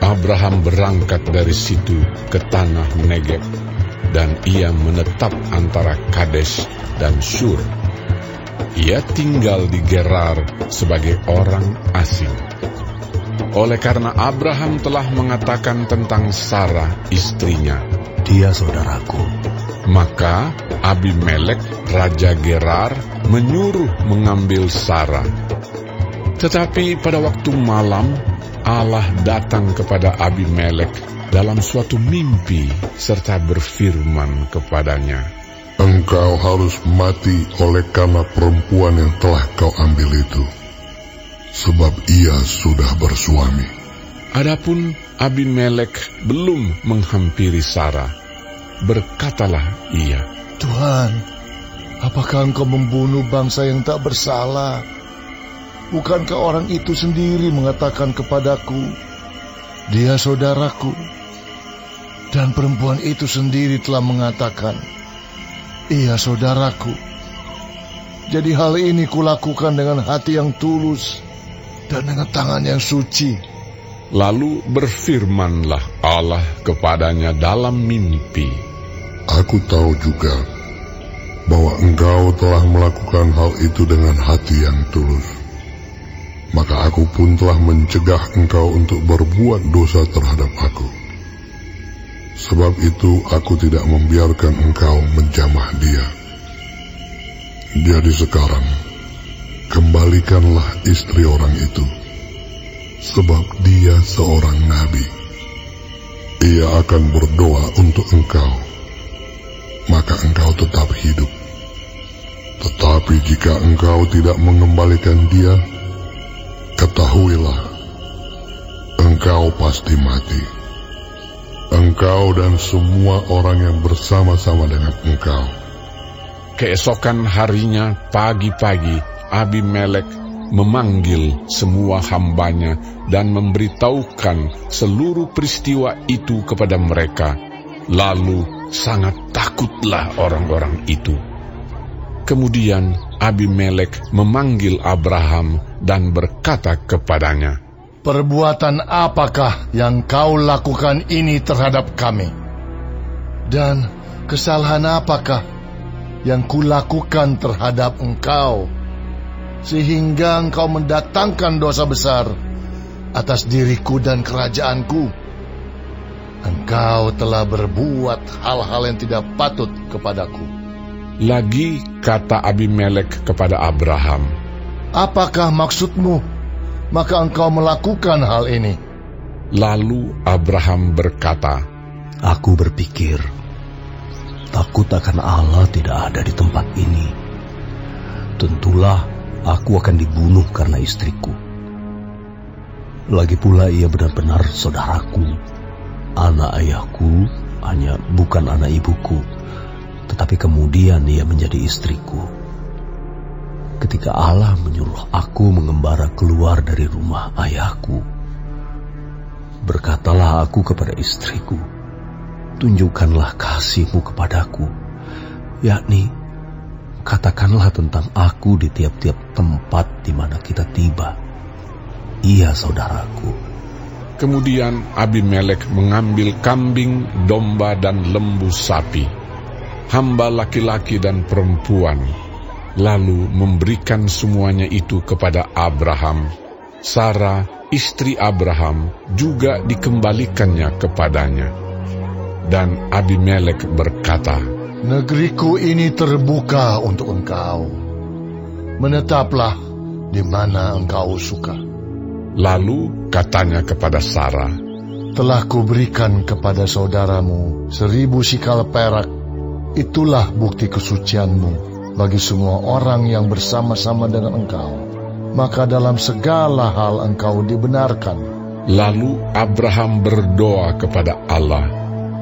Abraham berangkat dari situ ke tanah Negeb, dan ia menetap antara Kades dan Sur. Ia tinggal di Gerar sebagai orang asing. Oleh karena Abraham telah mengatakan tentang Sarah istrinya, Dia saudaraku. maka Abimelek Raja Gerar menyuruh mengambil Sarah. Tetapi pada waktu malam Allah datang kepada Abimelek dalam suatu mimpi serta berfirman kepadanya, Engkau harus mati oleh karena perempuan yang telah kau ambil itu. Sebab ia sudah bersuami. Adapun Abimelek belum menghampiri Sarah. Berkatalah ia, Tuhan, apakah engkau membunuh bangsa yang tak bersalah? Bukankah orang itu sendiri mengatakan kepadaku, dia saudaraku? Dan perempuan itu sendiri telah mengatakan, ia saudaraku. Jadi hal ini kulakukan dengan hati yang tulus dan dengan tangan yang suci. Lalu berfirmanlah Allah kepadanya dalam mimpi, Aku tahu juga bahwa engkau telah melakukan hal itu dengan hati yang tulus. Maka aku pun telah mencegah engkau untuk berbuat dosa terhadap aku. Sebab itu aku tidak membiarkan engkau menjamah dia. Jadi sekarang, kembalikanlah istri orang itu. Sebab dia seorang nabi. Ia akan berdoa untuk engkau maka engkau tetap hidup. Tetapi jika engkau tidak mengembalikan dia, ketahuilah, engkau pasti mati. Engkau dan semua orang yang bersama-sama dengan engkau. Keesokan harinya pagi-pagi Abimelek memanggil semua hambanya dan memberitahukan seluruh peristiwa itu kepada mereka. Lalu sangat takutlah orang-orang itu. Kemudian Abimelek memanggil Abraham dan berkata kepadanya, Perbuatan apakah yang kau lakukan ini terhadap kami? Dan kesalahan apakah yang kulakukan terhadap engkau? Sehingga engkau mendatangkan dosa besar atas diriku dan kerajaanku. Engkau telah berbuat hal-hal yang tidak patut kepadaku. Lagi kata Abimelek kepada Abraham, Apakah maksudmu? Maka engkau melakukan hal ini. Lalu Abraham berkata, Aku berpikir, takut akan Allah tidak ada di tempat ini. Tentulah aku akan dibunuh karena istriku. Lagi pula ia benar-benar saudaraku. Anak ayahku hanya bukan anak ibuku, tetapi kemudian ia menjadi istriku. Ketika Allah menyuruh aku mengembara keluar dari rumah ayahku, berkatalah aku kepada istriku, tunjukkanlah kasihmu kepadaku, yakni katakanlah tentang aku di tiap-tiap tempat di mana kita tiba. Ia saudaraku. Kemudian Abimelek mengambil kambing, domba, dan lembu sapi, hamba laki-laki dan perempuan, lalu memberikan semuanya itu kepada Abraham. Sarah, istri Abraham, juga dikembalikannya kepadanya. Dan Abimelek berkata, Negeriku ini terbuka untuk engkau. Menetaplah di mana engkau suka. Lalu katanya kepada Sarah, Telah kuberikan kepada saudaramu seribu sikal perak. Itulah bukti kesucianmu bagi semua orang yang bersama-sama dengan engkau. Maka dalam segala hal engkau dibenarkan. Lalu Abraham berdoa kepada Allah,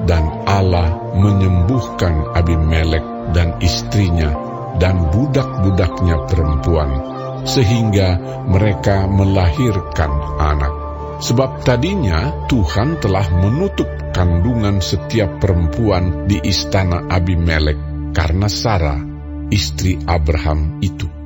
dan Allah menyembuhkan Abimelek dan istrinya dan budak-budaknya perempuan, sehingga mereka melahirkan anak. Sebab tadinya Tuhan telah menutup kandungan setiap perempuan di istana Abimelek karena Sarah, istri Abraham itu.